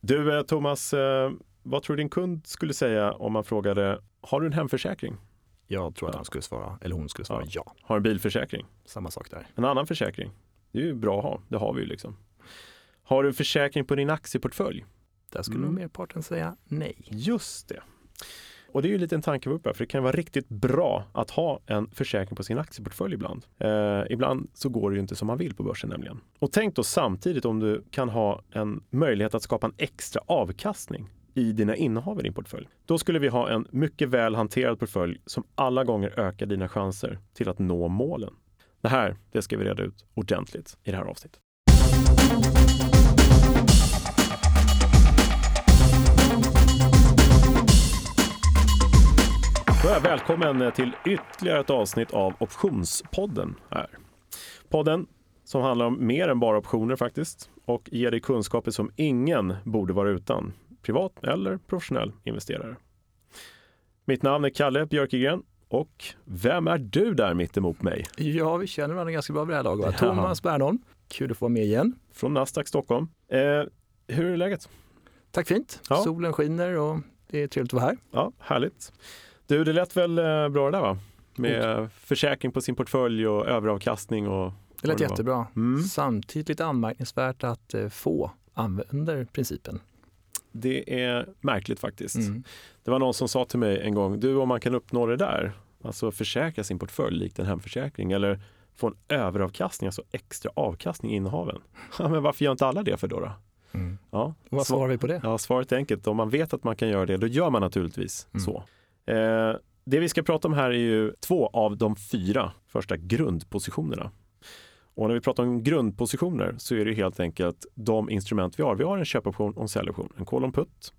Du eh, Thomas, eh, vad tror du din kund skulle säga om man frågade, har du en hemförsäkring? Jag tror att han skulle svara, eller hon skulle svara ja. Har du en bilförsäkring? Samma sak där. En annan försäkring? Det är ju bra att ha, det har vi ju liksom. Har du en försäkring på din aktieportfölj? Där skulle mm. merparten säga nej. Just det. Och det är ju en liten tankevurpa, för det kan vara riktigt bra att ha en försäkring på sin aktieportfölj ibland. Eh, ibland så går det ju inte som man vill på börsen nämligen. Och tänk då samtidigt om du kan ha en möjlighet att skapa en extra avkastning i dina innehav i din portfölj. Då skulle vi ha en mycket väl hanterad portfölj som alla gånger ökar dina chanser till att nå målen. Det här, det ska vi reda ut ordentligt i det här avsnittet. Välkommen till ytterligare ett avsnitt av Optionspodden här. Podden som handlar om mer än bara optioner faktiskt och ger dig kunskaper som ingen borde vara utan, privat eller professionell investerare. Mitt namn är Kalle Björkegren och vem är du där mitt emot mig? Ja, vi känner varandra ganska bra vid det här laget. Thomas Bernholm, kul att få vara med igen. Från Nasdaq Stockholm. Eh, hur är läget? Tack fint. Ja. Solen skiner och det är trevligt att vara här. Ja, härligt. Du, det lät väl eh, bra det där va? Med mm. försäkring på sin portfölj och överavkastning och Det lät det jättebra. Mm. Samtidigt lite anmärkningsvärt att eh, få använder principen. Det är märkligt faktiskt. Mm. Det var någon som sa till mig en gång, du om man kan uppnå det där, alltså försäkra sin portfölj likt en hemförsäkring eller få en överavkastning, alltså extra avkastning i innehaven. Ja, men varför gör inte alla det för då? då? Mm. Ja, vad svarar vi på det? Ja, svaret är enkelt. Om man vet att man kan göra det, då gör man naturligtvis mm. så. Eh, det vi ska prata om här är ju två av de fyra första grundpositionerna. Och när vi pratar om grundpositioner så är det helt enkelt de instrument vi har. Vi har en köpoption och en säljoption, en call on put.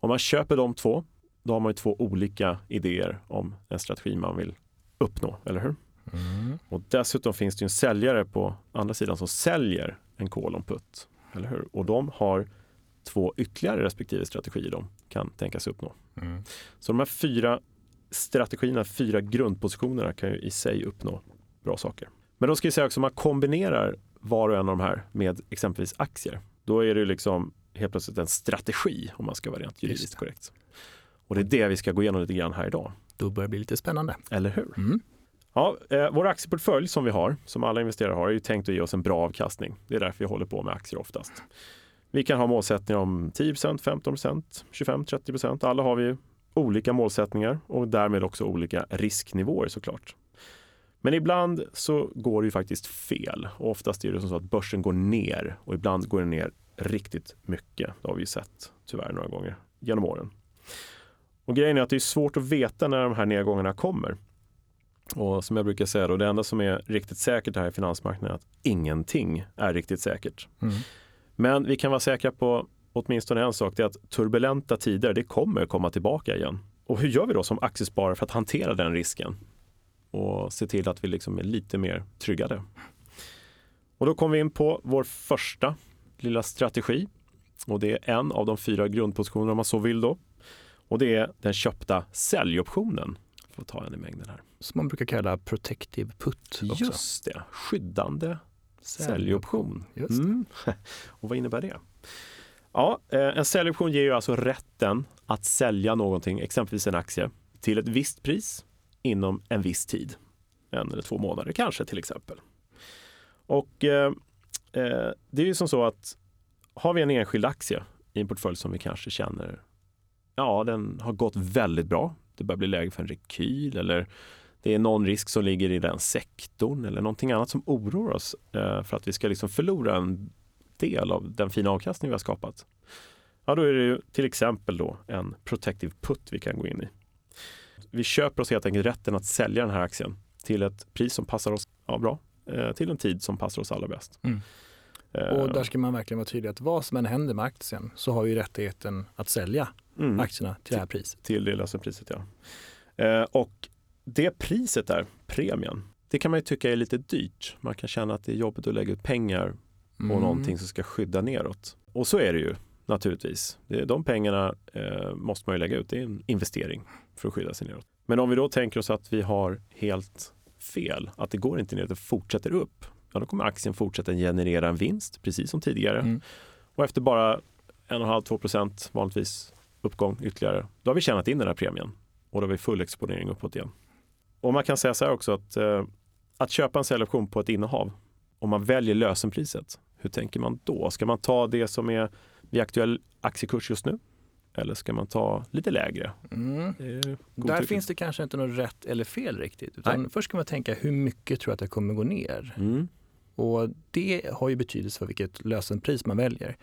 Om man köper de två, då har man ju två olika idéer om en strategi man vill uppnå, eller hur? Mm. Och dessutom finns det en säljare på andra sidan som säljer en call on put, eller hur? Och de har två ytterligare respektive strategier de kan tänkas uppnå. Mm. Så de här fyra strategierna, fyra grundpositionerna kan ju i sig uppnå bra saker. Men då ska jag säga också, om man kombinerar var och en av de här med exempelvis aktier, då är det liksom helt plötsligt en strategi om man ska vara rent juridiskt korrekt. Och det är det vi ska gå igenom lite grann här idag. Då börjar det bli lite spännande. Eller hur? Mm. Ja, eh, vår aktieportfölj som vi har, som alla investerare har, är ju tänkt att ge oss en bra avkastning. Det är därför vi håller på med aktier oftast. Vi kan ha målsättningar om 10% 15% 25 30% Alla har vi olika målsättningar och därmed också olika risknivåer såklart. Men ibland så går det ju faktiskt fel och oftast är det som så att börsen går ner och ibland går den ner riktigt mycket. Det har vi ju sett tyvärr några gånger genom åren. Och grejen är att det är svårt att veta när de här nedgångarna kommer. Och som jag brukar säga då, det enda som är riktigt säkert här i finansmarknaden är att ingenting är riktigt säkert. Mm. Men vi kan vara säkra på åtminstone en sak, det är att turbulenta tider, det kommer komma tillbaka igen. Och hur gör vi då som aktiesparare för att hantera den risken? Och se till att vi liksom är lite mer tryggade. Och då kommer vi in på vår första lilla strategi. Och det är en av de fyra grundpositionerna om man så vill då. Och det är den köpta säljoptionen. Får ta en i mängden här. Som man brukar kalla protective put också. Just det, skyddande säljoption. Mm. Och vad innebär det? Ja, eh, en säljoption ger ju alltså rätten att sälja någonting, exempelvis en aktie, till ett visst pris inom en viss tid. En eller två månader kanske till exempel. Och eh, eh, det är ju som så att har vi en enskild aktie i en portfölj som vi kanske känner, ja den har gått väldigt bra. Det börjar bli läge för en rekyl eller det är någon risk som ligger i den sektorn eller någonting annat som oroar oss eh, för att vi ska liksom förlora en del av den fina avkastning vi har skapat. Ja, då är det ju till exempel då en protective put vi kan gå in i. Vi köper oss helt enkelt rätten att sälja den här aktien till ett pris som passar oss ja, bra, eh, till en tid som passar oss allra bäst. Mm. Eh, och där ska man verkligen vara tydlig att vad som än händer med aktien så har vi rättigheten att sälja mm. aktierna till det här priset. Till det lösenpriset, ja. Eh, och det priset där, premien, det kan man ju tycka är lite dyrt. Man kan känna att det är jobbigt att lägga ut pengar på mm. någonting som ska skydda neråt. Och så är det ju naturligtvis. De pengarna eh, måste man ju lägga ut. Det är en investering för att skydda sig neråt. Men om vi då tänker oss att vi har helt fel, att det går inte neråt, det fortsätter upp. Ja, då kommer aktien fortsätta generera en vinst, precis som tidigare. Mm. Och efter bara 1,5-2 procent vanligtvis uppgång ytterligare. Då har vi tjänat in den här premien och då har vi full exponering uppåt igen. Och man kan säga så här också att eh, att köpa en säljoption på ett innehav, om man väljer lösenpriset, hur tänker man då? Ska man ta det som är vid aktuell aktiekurs just nu? Eller ska man ta lite lägre? Mm. Där finns det kanske inte något rätt eller fel riktigt. Utan först ska man tänka hur mycket tror jag att det kommer gå ner? Mm. Och det har ju betydelse för vilket lösenpris man väljer.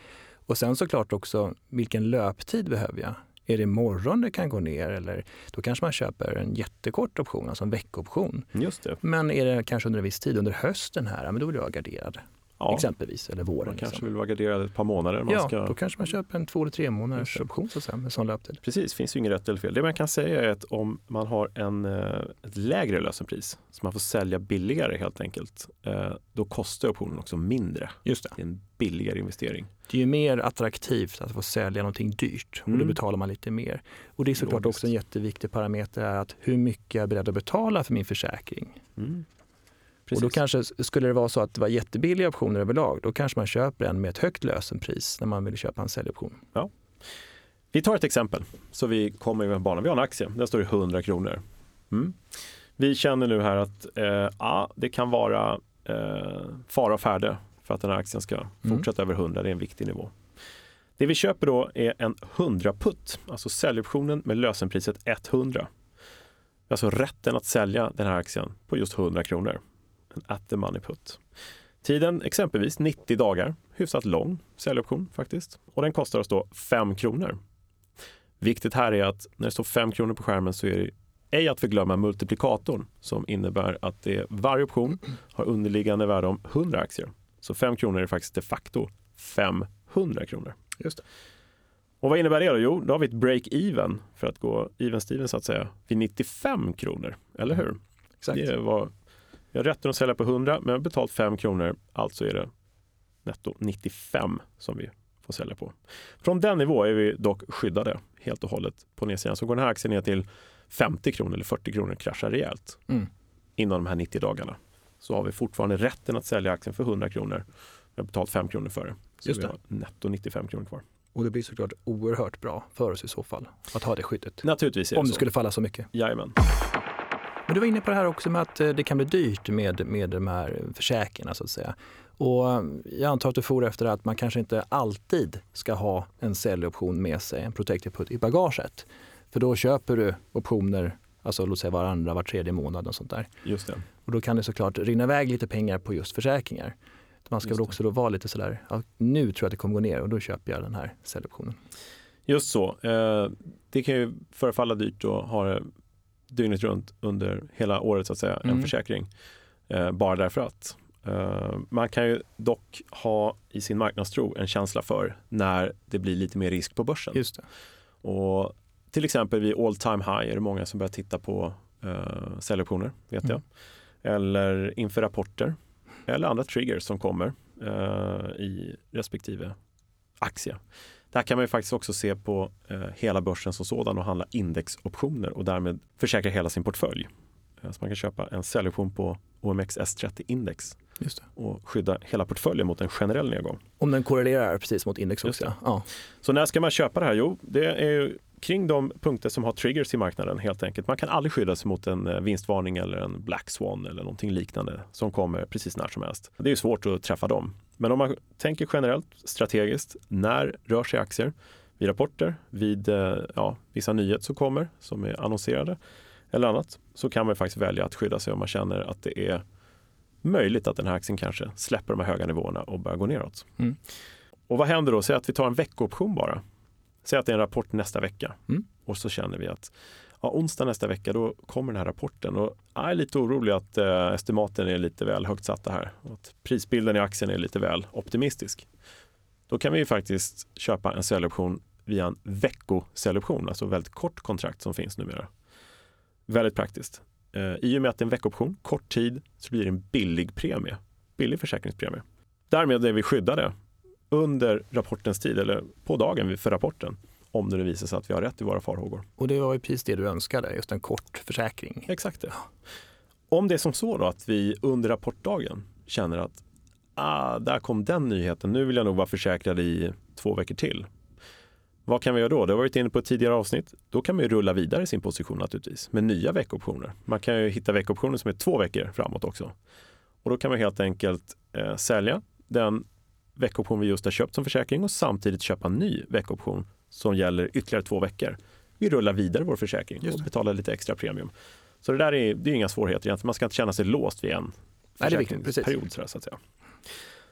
Och sen såklart också vilken löptid behöver jag? Är det imorgon det kan gå ner eller då kanske man köper en jättekort option, alltså en veckoption. Just det. Men är det kanske under en viss tid, under hösten här, men då vill jag vara garderad. Ja. Exempelvis, eller våren. Man kanske liksom. vill vara garderad ett par månader. Man ja, ska... då kanske man köper en två eller tre månaders option så säga, med sån löptid. Precis, finns ju inget rätt eller fel. Det man kan säga är att om man har en, eh, ett lägre lösenpris, så man får sälja billigare helt enkelt, eh, då kostar optionen också mindre. Just det. det är en billigare investering. Det är ju mer attraktivt att få sälja någonting dyrt och mm. då betalar man lite mer. Och det är såklart Logiskt. också en jätteviktig parameter är att hur mycket jag är beredd att betala för min försäkring. Mm. Precis. Och då kanske, skulle det vara så att det var jättebilliga optioner överlag, då kanske man köper en med ett högt lösenpris när man vill köpa en säljoption. Ja. Vi tar ett exempel så vi kommer med banan. Vi har en aktie, där står det 100 kronor. Mm. Vi känner nu här att eh, ja, det kan vara eh, fara och färde för att den här aktien ska mm. fortsätta över 100. Det är en viktig nivå. Det vi köper då är en 100 putt, alltså säljoptionen med lösenpriset 100. Alltså rätten att sälja den här aktien på just 100 kronor en at the money put. Tiden exempelvis 90 dagar, hyfsat lång säljoption faktiskt. Och den kostar oss då 5 kronor. Viktigt här är att när det står 5 kronor på skärmen så är det ej att förglömma multiplikatorn som innebär att det, varje option har underliggande värde om 100 aktier. Så 5 kronor är faktiskt de facto 500 kronor. Just det. Och vad innebär det då? Jo, då har vi ett break-even för att gå even-steven så att säga vid 95 kronor, eller hur? Exakt. Det var jag har rätten att sälja på 100 men jag har betalt 5 kronor. Alltså är det netto 95 som vi får sälja på. Från den nivå är vi dock skyddade helt och hållet på nedsidan. Så går den här aktien ner till 50 kronor eller 40 kronor kraschar rejält mm. inom de här 90 dagarna. Så har vi fortfarande rätten att sälja aktien för 100 kronor. Vi har betalt 5 kronor för det. Så Just det. vi har netto 95 kronor kvar. Och det blir såklart oerhört bra för oss i så fall att ha det skyddet. Naturligtvis Om det så. skulle falla så mycket. Jajamän. Men du var inne på det här också med att eh, det kan bli dyrt med, med de här försäkringarna så att säga. Och jag antar att du får efter att man kanske inte alltid ska ha en säljoption med sig, en protected put i bagaget. För då köper du optioner, alltså låt säga varandra var tredje månad och sånt där. Just det. Och då kan det såklart rinna iväg lite pengar på just försäkringar. Man ska väl också då vara lite sådär, ja, nu tror jag att det kommer gå ner och då köper jag den här säljoptionen. Just så. Eh, det kan ju förefalla dyrt att ha dygnet runt under hela året så att säga, mm. en försäkring. Eh, bara därför att. Eh, man kan ju dock ha i sin marknadstro en känsla för när det blir lite mer risk på börsen. Just det. Och till exempel vid all time high är det många som börjar titta på eh, säljoptioner, vet mm. jag. Eller inför rapporter eller andra triggers som kommer eh, i respektive aktie. Där kan man ju faktiskt också se på eh, hela börsen som sådan och handla indexoptioner och därmed försäkra hela sin portfölj. Eh, så man kan köpa en säljoption på OMX S30 index och skydda hela portföljen mot en generell nedgång. Om den korrelerar precis mot index också? Ja. Så när ska man köpa det här? Jo, det är kring de punkter som har triggers i marknaden helt enkelt. Man kan aldrig skydda sig mot en eh, vinstvarning eller en black swan eller någonting liknande som kommer precis när som helst. Det är svårt att träffa dem. Men om man tänker generellt strategiskt, när rör sig aktier? Vid rapporter, vid eh, ja, vissa nyheter som kommer som är annonserade eller annat så kan man faktiskt välja att skydda sig om man känner att det är möjligt att den här aktien kanske släpper de här höga nivåerna och börjar gå neråt. Mm. Och vad händer då? Säg att vi tar en veckooption bara. Säg att det är en rapport nästa vecka mm. och så känner vi att ja, onsdag nästa vecka då kommer den här rapporten och jag är lite orolig att eh, estimaten är lite väl högt satta här och att prisbilden i aktien är lite väl optimistisk. Då kan vi ju faktiskt köpa en säljoption via en veckosäljoption, alltså väldigt kort kontrakt som finns numera. Väldigt praktiskt. Eh, I och med att det är en veckooption, kort tid, så blir det en billig premie. Billig försäkringspremie. Därmed är vi skyddade under rapportens tid eller på dagen för rapporten om det visar sig att vi har rätt i våra farhågor. Och det var ju precis det du önskade, just en kort försäkring. Exakt det. Om det är som så då att vi under rapportdagen känner att ah, där kom den nyheten, nu vill jag nog vara försäkrad i två veckor till. Vad kan vi göra då? Det har varit inne på ett tidigare avsnitt. Då kan man ju rulla vidare sin position naturligtvis med nya veckoptioner. Man kan ju hitta veckoptioner som är två veckor framåt också. Och då kan man helt enkelt eh, sälja den veckoption vi just har köpt som försäkring och samtidigt köpa en ny veckoption som gäller ytterligare två veckor. Vi rullar vidare vår försäkring och betalar lite extra premium. Så det där är, det är inga svårigheter egentligen. Man ska inte känna sig låst vid en försäkringsperiod. Så, så att säga.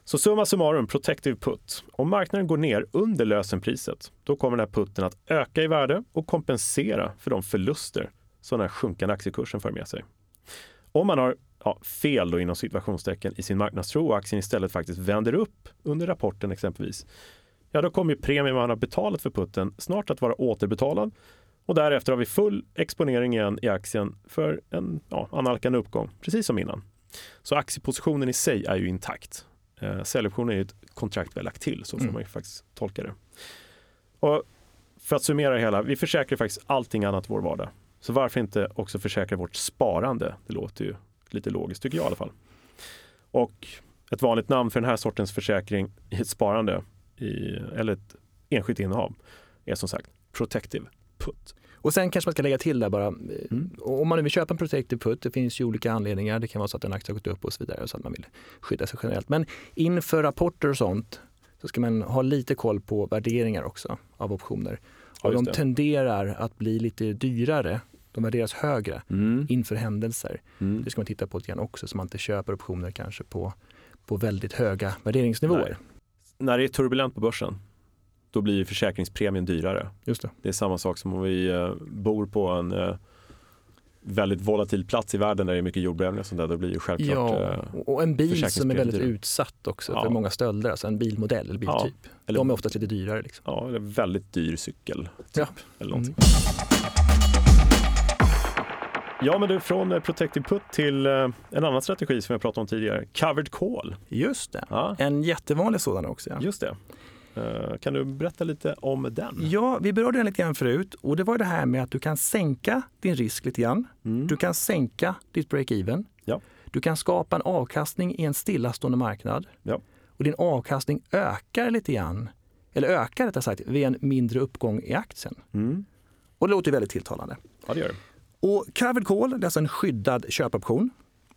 Så summa summarum, protective put. Om marknaden går ner under lösenpriset, då kommer den här putten att öka i värde och kompensera för de förluster som den här sjunkande aktiekursen för med sig. Om man har ja, fel då inom situationstecken i sin marknadstro och aktien istället faktiskt vänder upp under rapporten exempelvis, ja då kommer premien man har betalat för putten snart att vara återbetalad och därefter har vi full exponering igen i aktien för en ja, analkande uppgång, precis som innan. Så aktiepositionen i sig är ju intakt. Eh, säljoptionen är ju ett kontrakt vi har lagt till, så får mm. man ju faktiskt tolka det. Och för att summera det hela, vi försäkrar faktiskt allting annat i vår vardag. Så varför inte också försäkra vårt sparande? Det låter ju lite logiskt tycker jag i alla fall. Och ett vanligt namn för den här sortens försäkring i ett sparande i, eller ett enskilt innehav är som sagt Protective Put. Och sen kanske man ska lägga till där bara, mm. om man nu vill köpa en protective put, det finns ju olika anledningar. Det kan vara så att en aktie har gått upp och så vidare så att man vill skydda sig generellt. Men inför rapporter och sånt så ska man ha lite koll på värderingar också av optioner. Och de tenderar att bli lite dyrare de värderas högre mm. inför händelser. Mm. Det ska man titta på lite grann också så man inte köper optioner kanske på, på väldigt höga värderingsnivåer. Nej. När det är turbulent på börsen då blir försäkringspremien dyrare. Just det. det är samma sak som om vi eh, bor på en eh, väldigt volatil plats i världen där det är mycket jordbävningar och sånt där, då blir ju självklart Ja, eh, och en bil som är väldigt utsatt också ja. för många stölder, alltså en bilmodell eller biltyp. Ja, eller, De är oftast lite dyrare. Liksom. Ja, eller väldigt dyr cykel. Typ, ja. eller någonting. Mm. Ja, men du, från Protective Put till en annan strategi som jag pratade om tidigare, Covered Call. Just det, ja. en jättevanlig sådan också. Ja. Just det. Eh, kan du berätta lite om den? Ja, vi berörde den lite grann förut och det var det här med att du kan sänka din risk lite grann. Mm. Du kan sänka ditt break-even. Ja. Du kan skapa en avkastning i en stillastående marknad. Ja. Och din avkastning ökar lite grann, eller ökar rättare sagt, vid en mindre uppgång i aktien. Mm. Och det låter väldigt tilltalande. Ja, det gör det. Och covered call, det är alltså en skyddad köpoption.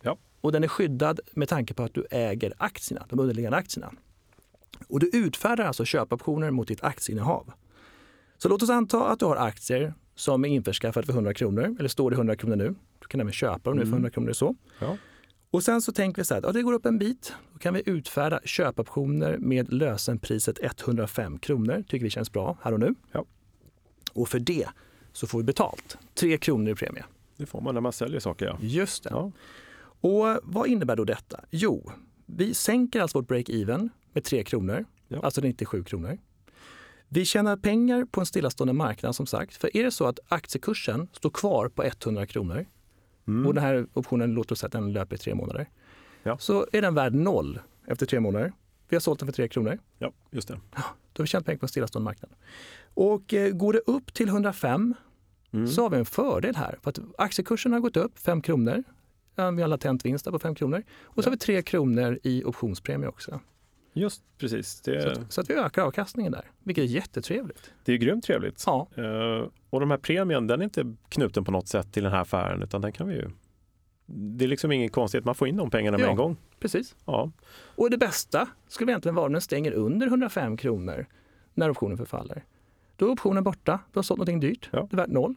Ja. Och den är skyddad med tanke på att du äger aktierna, de underliggande aktierna. Och du utfärdar alltså köpoptioner mot ditt aktieinnehav. Så låt oss anta att du har aktier som är införskaffade för 100 kronor, eller står det 100 kronor nu. Du kan även köpa dem nu för 100 mm. kronor. Så. Ja. Och sen så tänker vi så här, ja, det går upp en bit. Då kan vi utfärda köpoptioner med lösenpriset 105 kronor. Tycker vi känns bra här och nu. Ja. Och för det så får vi betalt. 3 kronor i premie. Det får man när man säljer saker ja. Just det. Ja. Och vad innebär då detta? Jo, vi sänker alltså vårt break-even med 3 kronor, ja. alltså 97 kronor. Vi tjänar pengar på en stillastående marknad som sagt. För är det så att aktiekursen står kvar på 100 kronor mm. och den här optionen, låter oss att den löper i tre månader, ja. så är den värd noll efter tre månader. Vi har sålt den för 3 kronor. Ja, just det. Då har vi tjänat pengar på en stillastående marknad. Och eh, går det upp till 105 mm. så har vi en fördel här. För att aktiekursen har gått upp 5 kronor. Vi har en latent vinst på 5 kronor. Och så ja. har vi 3 kronor i optionspremie också. Just precis. Det... Så, att, så, att, vi ökar avkastningen där, vilket är jättetrevligt. Det är grymt trevligt. Ja. Uh, och de här premien, den är inte knuten på något sätt till den här affären, utan den kan vi ju det är liksom inget konstigt, man får in de pengarna med ja, en gång. Precis. Ja. Och det bästa skulle egentligen vara om den stänger under 105 kronor när optionen förfaller. Då är optionen borta, du har sålt någonting dyrt, ja. det är värt noll.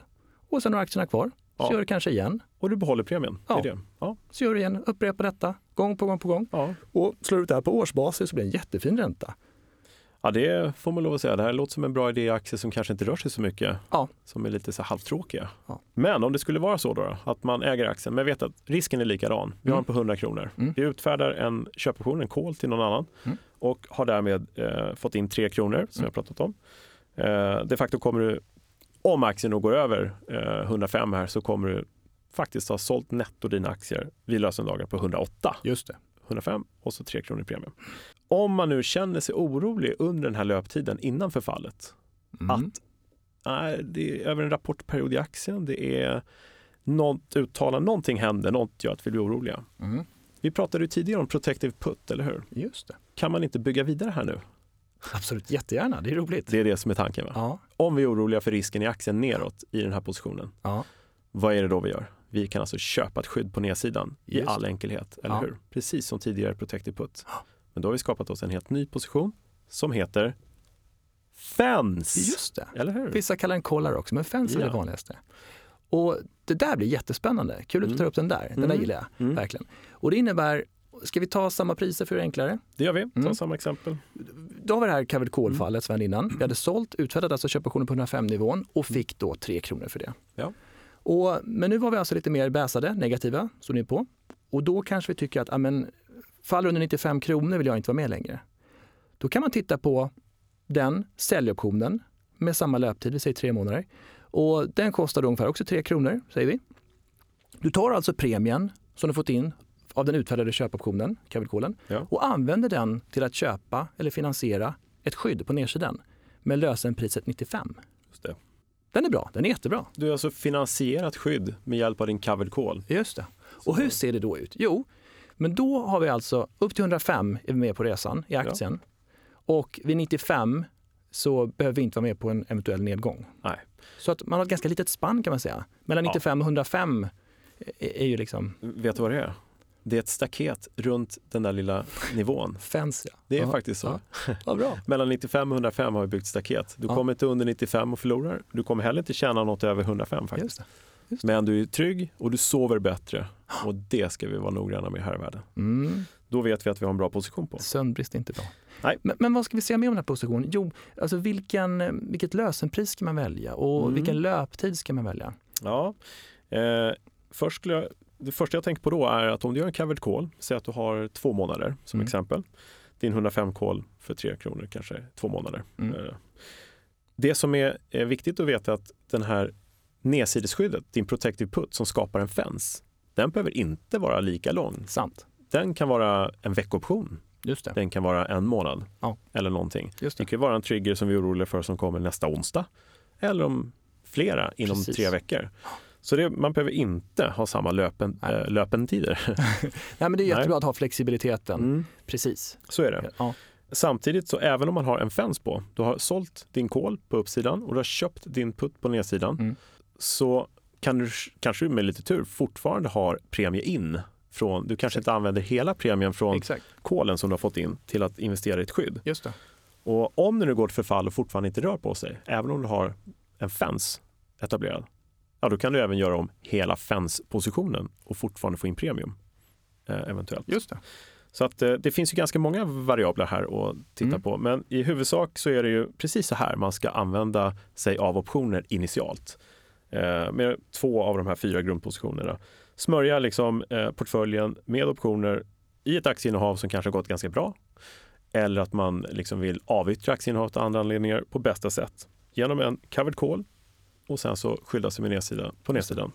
Och sen har aktierna kvar. Så ja. gör du kanske igen. Och du behåller premien. Ja. Det det. ja. Så gör du igen, upprepa detta gång på gång på gång. Ja. Och slår du ut det här på årsbasis så blir det en jättefin ränta. Ja, det får man lov att säga. Det här låter som en bra idé i aktier som kanske inte rör sig så mycket. Ja. Som är lite så halvtråkiga. Ja. Men om det skulle vara så då, att man äger aktien, men vet att risken är likadan. Vi har mm. den på 100 kronor. Mm. Vi utfärdar en köpoption, en call till någon annan mm. och har därmed eh, fått in 3 kronor som mm. jag pratat om. Eh, de facto kommer du, om aktien då går över eh, 105 här så kommer du faktiskt ha sålt netto dina aktier vid lösendagar på 108. Just det. 105 och så 3 kronor i premie. Om man nu känner sig orolig under den här löptiden innan förfallet, mm. att nej, det är över en rapportperiod i aktien, det är något uttalande, någonting händer, något gör att vi blir oroliga. Mm. Vi pratade ju tidigare om protective put, eller hur? Just det. Kan man inte bygga vidare här nu? Absolut, jättegärna. Det är roligt. Det är det som är tanken. Va? Ja. Om vi är oroliga för risken i aktien neråt i den här positionen, ja. vad är det då vi gör? Vi kan alltså köpa ett skydd på nedsidan i all enkelhet, eller Ja. hur? Precis som tidigare Protected Put. Men då har vi skapat oss en helt ny position som heter FENS. Just det. Eller hur? Vissa kallar den collar också, men fens är Ja. det vanligaste. Och det där blir jättespännande. Kul att du Mm. tar upp den där. Den där Mm. gillar jag Mm. verkligen. Och det innebär, ska vi ta samma priser för att det enklare? Det gör vi. Ta Mm. samma exempel. Då har vi det här covered call-fallet Sven innan. Vi hade sålt, utfärdat alltså köpoptionen på 105-nivån och fick då 3 kronor för det. Ja. Och, men nu var vi alltså lite mer bäsade, negativa, stod ni på. Och då kanske vi tycker att amen, faller under 95 kronor vill jag inte vara med längre. Då kan man titta på den säljoptionen med samma löptid, vi säger tre månader. Och den kostar då ungefär också 3 kronor, säger vi. Du tar alltså premien som du fått in av den utfärdade köpoptionen, callen, Ja. och använder den till att köpa eller finansiera ett skydd på nedsidan med lösenpriset 95. Just det. Den är bra, den är jättebra. Du har alltså finansierat skydd med hjälp av din covered call. Just det. Och hur ser det då ut? Jo, men då har vi alltså upp till 105 är vi med på resan i aktien. Och vid 95 så behöver vi inte vara med på en eventuell nedgång. Nej. Så att man har ett ganska litet spann kan man säga. Mellan Ja. 95 och 105 är, ju liksom Vet du vad det är? Det är ett staket runt den där lilla nivån. fancy. Det är Ja. faktiskt så. Ja. Bra. Mellan 95 och 105 har vi byggt staket. Du Ja. kommer inte under 95 och förlorar. Du kommer heller inte tjäna något över 105 faktiskt. Men du är trygg och du sover bättre. Och det ska vi vara noggranna med här i världen. Mm. Då vet vi att vi har en bra position på. Sömnbrist är inte bra. Nej. Men, men vad ska vi säga mer om den här positionen? Jo, alltså vilken, vilket lösenpris ska man välja och Mm. vilken löptid ska man välja? Ja, eh, först skulle jag, det första jag tänker på då är att om du gör en covered call, säg att du har två månader som Mm. exempel. Din 105 call för tre kronor kanske två månader. Mm. Eh, Det som är eh, viktigt att veta är att den här nedsidesskyddet, din protective put som skapar en fens, den behöver inte vara lika lång. Sant. Den kan vara en veckoption. Just det. Den kan vara en månad Ja. eller någonting. Just Det det. kan vara en trigger som vi är oroliga för som kommer nästa onsdag eller om flera inom Precis. tre veckor. Så det, man behöver inte ha samma löpen, Nej. äh, löpentider. Nej, men det är Nej. jättebra att ha flexibiliteten. Mm, Precis. så är det. Ja. Samtidigt så även om man har en fens på, du har sålt din kol på uppsidan och du har köpt din putt på nedsidan, Mm. Så kan du kanske med lite tur fortfarande ha premie in. Från, du kanske inte använder hela premien från Exakt. kolen som du har fått in till att investera i ett skydd. Just det. Och om det nu går till förfall och fortfarande inte rör på sig, även om du har en fens etablerad, ja då kan du även göra om hela fens-positionen och fortfarande få in premium. Eh, eventuellt. Just det. Så att eh, det finns ju ganska många variabler här att titta Mm. på. Men i huvudsak så är det ju precis så här man ska använda sig av optioner initialt. Eh, med två av de här fyra grundpositionerna. Smörja liksom eh, portföljen med optioner i ett aktieinnehav som kanske har gått ganska bra. Eller att man liksom vill avyttra aktieinnehavet av andra anledningar på bästa sätt. Genom en covered call och sen så skydda sig med nedsida, på nedsidan.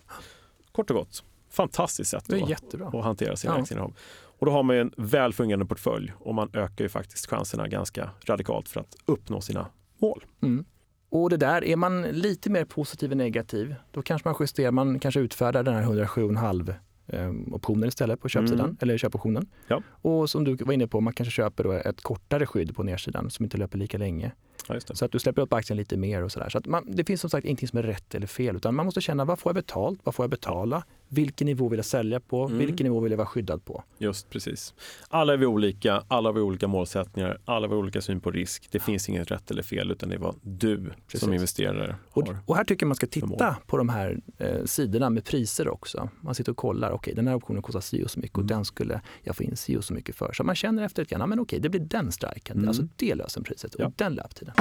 Kort och gott, fantastiskt sätt Det är att, jättebra. att hantera sina Ja. aktieinnehav. Och då har man ju en väl fungerande portfölj och man ökar ju faktiskt chanserna ganska radikalt för att uppnå sina mål. Mm. Och det där, är man lite mer positiv än negativ, då kanske man justerar, man kanske utfärdar den här 107,5 eh, optionen istället på köpsidan, Mm. eller köpoptionen. Ja. Och som du var inne på, man kanske köper då ett kortare skydd på nedsidan som inte löper lika länge. Ja. Så att du släpper upp aktien lite mer och sådär. Så att man, det finns som sagt ingenting som är rätt eller fel, utan man måste känna vad får jag betalt, vad får jag betala, vilken nivå vill jag sälja på, Mm. vilken nivå vill jag vara skyddad på. Just precis. Alla är vi olika, alla har vi olika målsättningar, alla har vi olika syn på risk. Det finns inget rätt eller fel utan det är vad du Precis. som investerare Och, har. och här tycker jag man ska titta på de här eh, sidorna med priser också. Man sitter och kollar, okej den här optionen kostar si och så mycket och Mm. den skulle jag få in si och så mycket för. Så man känner efter lite grann, men okej det blir den striken, Mm. alltså det lösenpriset och Ja. den löptiden.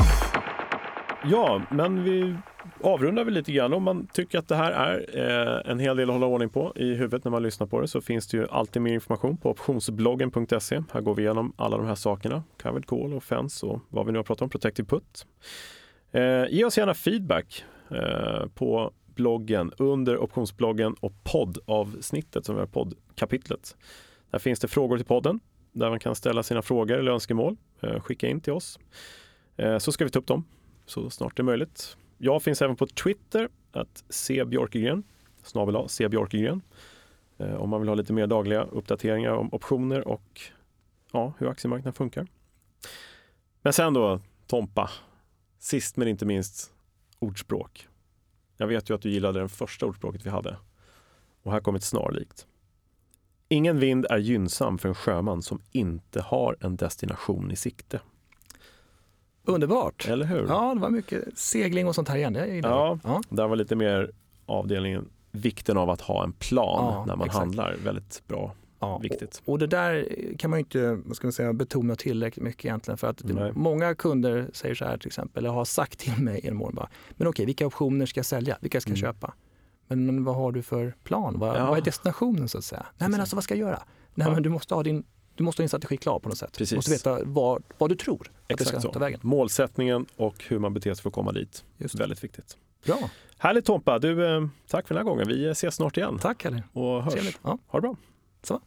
Ja, men vi avrundar väl lite grann. Om man tycker att det här är eh, en hel del att hålla ordning på i huvudet när man lyssnar på det så finns det ju alltid mer information på optionsbloggen.se. Här går vi igenom alla de här sakerna. Covered call och fence och vad vi nu har pratat om, protective put. Eh, ge oss gärna feedback eh, på bloggen under optionsbloggen och poddavsnittet som är poddkapitlet. Där finns det frågor till podden där man kan ställa sina frågor eller önskemål. Eh, skicka in till oss. Eh, så ska vi ta upp dem så snart det är möjligt. Jag finns även på Twitter, att C. Björkegren, snabel A, C. Björkegren. Eh, om man vill ha lite mer dagliga uppdateringar om optioner och ja, hur aktiemarknaden funkar. Men sen då, Tompa. Sist men inte minst ordspråk. Jag vet ju att du gillade det första ordspråket vi hade. Och här kommer ett snarlikt. Ingen vind är gynnsam för en sjöman som inte har en destination i sikte. Underbart! Eller hur? Ja, det var mycket segling och sånt här igen. Jag ja, ja, där var lite mer avdelningen vikten av att ha en plan ja, när man exakt. handlar. Väldigt bra. Ja, viktigt. Och, och, det där kan man ju inte vad ska man säga, betona tillräckligt mycket egentligen. För att Nej. många kunder säger så här till exempel, eller har sagt till mig genom åren, men okej, vilka optioner ska jag sälja? Vilka ska jag mm. köpa? Men, men vad har du för plan? Vad, ja. vad är destinationen så att säga? Nej men alltså vad ska jag göra? Nej men du måste ha din du måste ha din strategi klar på något sätt. Precis. Du måste veta vad, vad du tror att Exakt ska ta vägen. Målsättningen och hur man beter sig för att komma dit. Just Väldigt viktigt. Bra. Härligt Tompa! Du, eh, tack för den här gången. Vi ses snart igen. Tack Kalle. Och hörs. Ja. Ha det bra. Så.